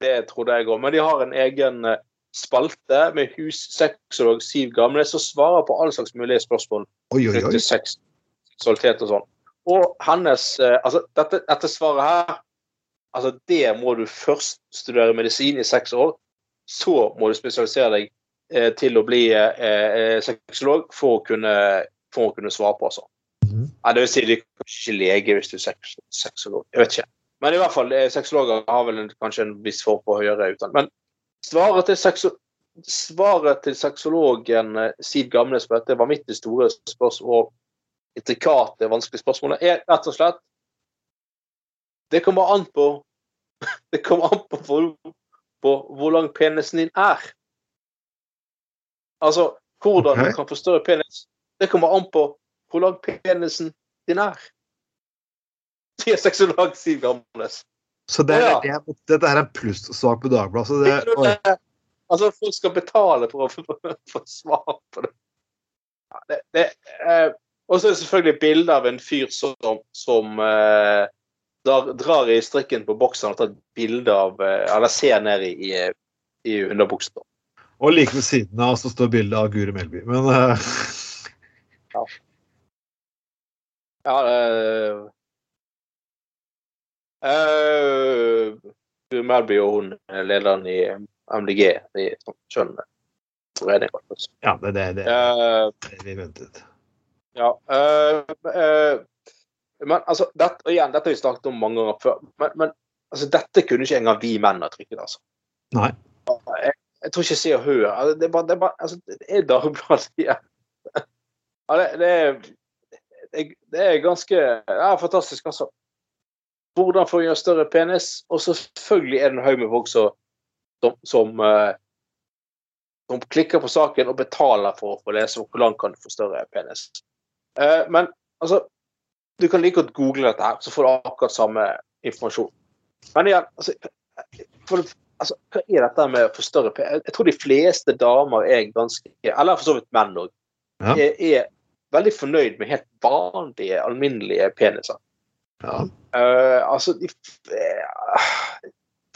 det trodde jeg òg. Men de har en egen eh, spalte med hussexolog Siv Gamnes som svarer på alle slags mulige spørsmål Oi, oi, oi. til sex, seksualitet og sånn. Og hennes eh, Altså, dette, dette svaret her Altså, det må du først studere medisin i seks år. Så må du spesialisere deg eh, til å bli eh, eh, sexolog for å kunne, for å kunne svare på. Altså. Mm. Ja, det vil si, du er ikke lege hvis du er sex, sexolog. Jeg vet ikke. Men i hvert fall, eh, sexologer har vel en, kanskje en viss form på høyere utdanning. Men svaret til, sexo svaret til sexologen eh, Siv Gamnes på dette vanvittig store spørsmål og intrikate, vanskelige spørsmålet, er rett og slett Det kommer an på Det kommer an på på hvor lang penisen din er. Altså hvordan Ok. du kan få større penis. Det kommer an på hvor lang penisen din er. Sier sexolog Siv Gamnes. Så det, Å, ja. det, dette er en plussak på Dagbladet. Det, det. Altså, folk skal betale for å få svar på det. Ja, det, det eh, og så er det selvfølgelig bilde av en fyr som, som eh, drar, drar jeg strikken på boksen og tar et bilde av eh, Eller ser ned i, i, i underbuksa. Og like ved siden av så står bildet av Guri Melby. Men uh... Ja, eh, uh, Guri Melby og hun er lederen i MDG i sånn. Ja, det er det, det, Uh, det vi ventet. ja. Uh, men altså, dette, og igjen, dette har vi snakket om mange ganger før. Men, men altså, dette kunne ikke engang vi menn ha trykket. altså. Nei. Jeg, jeg tror ikke Se og Hør altså, Det er bare, det er bare altså, det er Dagbladet ja. det, det, er, det, er ganske ja, fantastisk, altså. Hvordan få gjøre større penis? Og selvfølgelig er det en haug med folk som, som, som, eh, som klikker på saken og betaler for å få lese hvor langt kan du få større penis. Eh, men altså Du kan like godt google dette, her, så får du akkurat samme informasjon. Men igjen, altså, for altså, hva er dette med å få større p... Jeg tror de fleste damer er ganske Eller for så vidt menn òg. Ja. Er, er veldig fornøyd med helt vanlige, alminnelige peniser. Ja. Uh, altså de,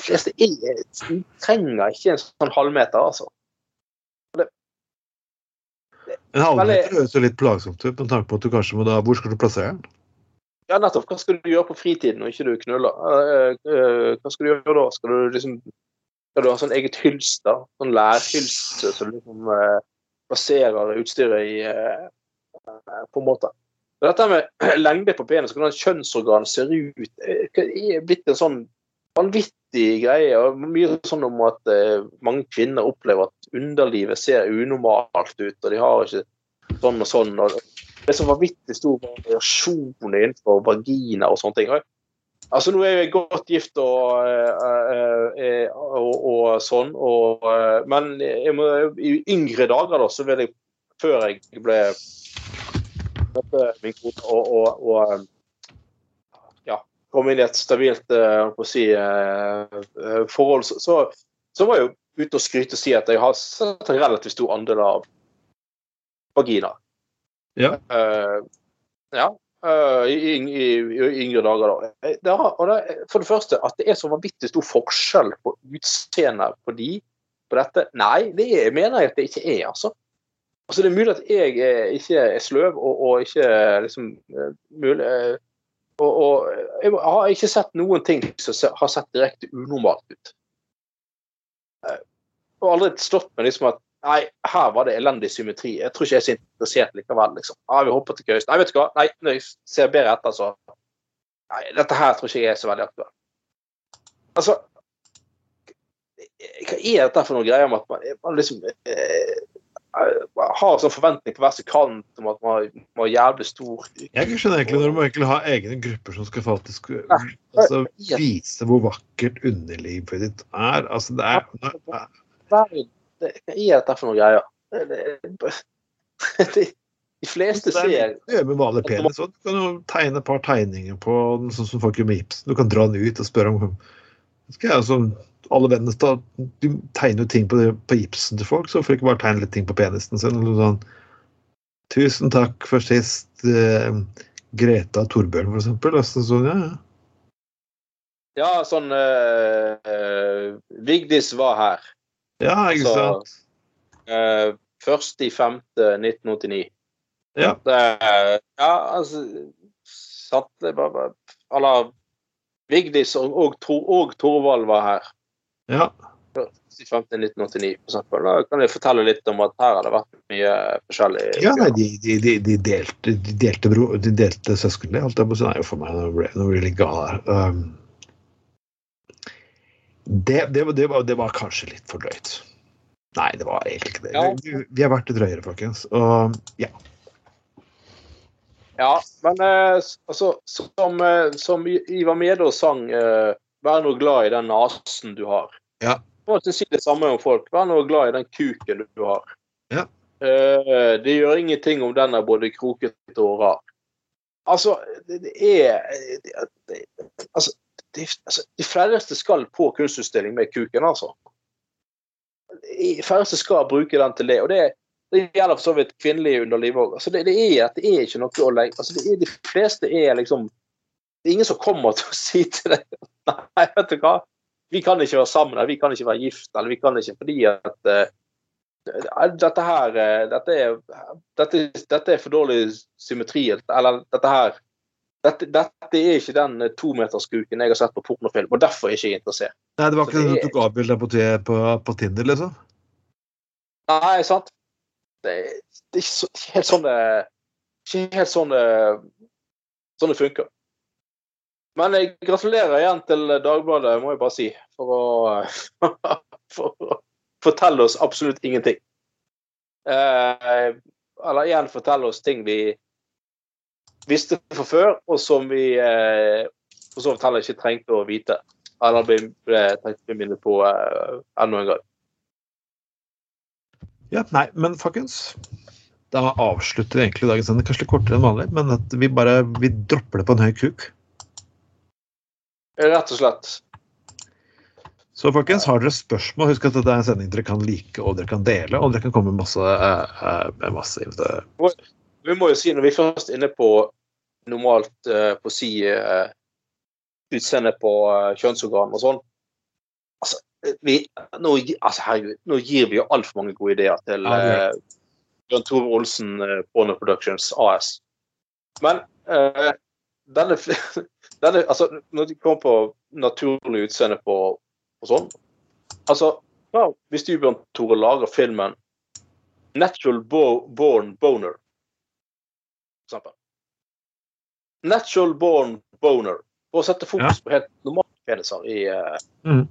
fleste er, trenger ikke en sånn halvmeter, altså. En halvmeter høres jo litt plagsomt ut, med tanke på at du kanskje må da Hvor skal du plassere den? Ja, nettopp. Hva skal du gjøre på fritiden når ikke du knuller? Eh, eh, hva skal du gjøre da? Skal du liksom skal du ha sånn eget hylster? Sånn lærhylster som liksom eh, plasserer utstyret i eh, eh, På en måte. Og dette med lengde på penis, hvordan kjønnsorgan ser ut, er blitt en sånn vanvittig greie. og Mye sånn om at eh, mange kvinner opplever at underlivet ser unormalt ut, og de har ikke sånn og sånn. og det er så vanvittig stor variasjon innenfor vagina og sånne ting. Altså, Nå er jeg godt gift og, eh, eh, og, og sånn, og, eh, men må, i yngre dager, da, så vil jeg Før jeg ble min kone og, og, og eh, ja, kom inn i et stabilt eh, si, eh, eh, forhold, så, så var jeg jo ute og skryte og si at jeg har sett en relativt stor andel av vagina. Ja. Eh, ja. eh, i, yng- i, I yngre dager, da. Eh, Det har, det, for det første, at det er så vanvittig stor forskjell på utseendet på de på dette. Nei, det er, mener jeg at det ikke er, altså. Altså, Det er mulig at jeg er, ikke er sløv og, og ikke liksom mulig og, og jeg har ikke sett noen ting som har sett direkte unormalt ut. Og aldri slått meg liksom at Nei, her var det elendig symmetri. Jeg tror ikke jeg er så interessert likevel. liksom. Ja, vi hopper til køys. Nei, vet du hva. Nei, når jeg ser bedre etter, så Nei, dette her tror ikke jeg er så veldig aktuelt. Altså Hva er dette for noen greier med at man, man liksom eh, har sånn forventning på hver sin kant om at man må ha jævlig stor Jeg skjønner egentlig når man egentlig ha egne grupper som skal faktisk altså, vise hvor vakkert underlivet ditt er. Altså, det er verden det, Hva er dette for noe greier? Det, de fleste er ser vanlig penis. og Du kan jo tegne et par tegninger på den, sånn som folk gjør med gips. Du kan dra den ut og spørre om skal jeg, altså, Alle vennene da, de tegner jo ting på, det, på gipsen til folk, så hvorfor ikke bare tegne litt ting på penisen sin? Eller sånn, Tusen takk for sist, eh, Greta Torbjørn, for eksempel. Altså, sånn, ja, ja. Ja, sånn uh, Vigdis var her. Ja, ikke sant? Uh, først i femte 1989. Ja. Det, ja, altså Satt det bare, Eller Vigdis og, og, og Torvald var her. ja. Først i 1989, for eksempel. Da kan jeg fortelle litt om at her har det vært mye forskjellig. Ja, nei, de, de, de, de delte, de delte, bro, de delte søsken. Det holdt jeg på å si. Nei, for meg, nå ble nå ble jeg litt gal her. Um, det, det, det, var, det var kanskje litt for drøyt. Nei, det var egentlig ikke det. Ja. Vi, vi har vært drøyere, folkens. Og ja. Ja, men eh, altså, som, eh, som Ivar Medås sang eh, 'Vær nå glad i den nesen du har'. Ja. Og så si det samme om folk. Vær nå glad i den kuken du har. Ja. Eh, det gjør ingenting om den er både krokete og rar. Altså, det, det er det, det, altså, det, altså, De færreste skal på kunstutstilling med kuken, altså. De færreste skal bruke den til det. og det det gjelder for så vidt kvinnelig underliv òg. Altså det, det, er, det er ikke noe å legge altså det er, De fleste er liksom Det er ingen som kommer til å si til deg Nei, vet du hva, vi kan ikke være sammen, eller vi kan ikke være gift, eller vi kan ikke fordi at uh, dette her uh, dette, er, dette, dette er for dårlig symmetri, eller dette her dette, dette er ikke den tometerskuken jeg har sett på pornofilm, og derfor er jeg ikke interessert. Nei, det var ikke sånn at du tok avbilde på, på, på Tinder, liksom? Nei, sant? Det, det er ikke, så, ikke helt sånn det Ikke helt sånn det Sånn det funker. Men jeg gratulerer igjen til Dagbladet, må jeg bare si, for å, for å fortelle oss absolutt ingenting. Eh, eller igjen fortelle oss ting vi visste fra før, og som vi eh, for så vidt heller ikke trengte å vite. Eller ble, ble tenkt å minne på eh, enda en gang. Ja, nei, men folkens. Da avslutter vi egentlig dagens sending. Kanskje litt kortere enn vanlig, men at vi bare vi dropper det på en høy kuk. Rett og slett. Så folkens, har dere spørsmål, husk at dette er en sending dere kan like og dere kan dele, og dere kan komme med masse, eh, eh, masse eh, Vi må jo si, når vi først er inne på normalt eh, på å si eh, utseende på eh, kjønnsorgan og sånn altså, vi, nå, altså, herregud, nå gir vi jo altfor mange gode ideer til Ja, Bjørn Tore Olsen Porno Productions AS. Men eh, denne, denne Altså, når de kommer på naturlig utseende på og sånn Altså, ja, hvis du, Bjørn Tore, lager filmen Natural Bo Born Boner, for eksempel. Natural Born Boner. For å sette fokus på helt normale peniser i, eh, Mhm.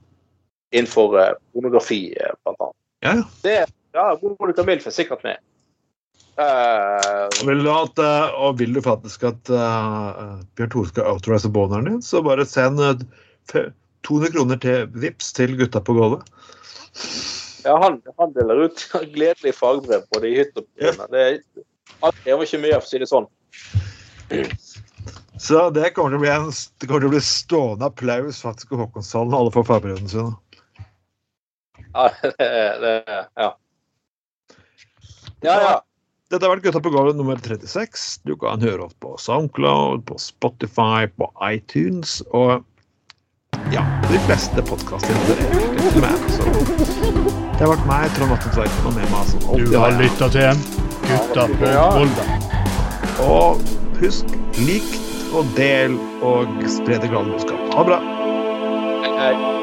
innenfor uh, pornografi, uh, blant annet. Ja, ja. Det, ja, Monica Milf er sikkert med. Uh, Vil du at, og vil du faktisk at uh, Bjørn Tore skal autorise boneren din, så bare send eh, 200 kroner til Vips til gutta på gulvet. ja, han, han deler ut gledelig fagbrev både i hytta og på Ja. grunn. Det Han krever ikke mye, for å si det sånn. Så det kommer til å bli en det kommer til å bli stående applaus faktisk i Håkonshallen når alle får fagbrevene sine. Ja, det, det, ja. ja, ja. Dette har vært Gutta på gulvet nummer 36. Du kan høre oss på Soundcloud, på Spotify, på iTunes og ja, de fleste podkaster med. Så det har vært meg, Trond Atten Tveiten, og med meg som Du alltid har har lytta til Gutta på gulvet. Og husk, lik og del og spre det glade budskap. Ha det bra. Hei, hei.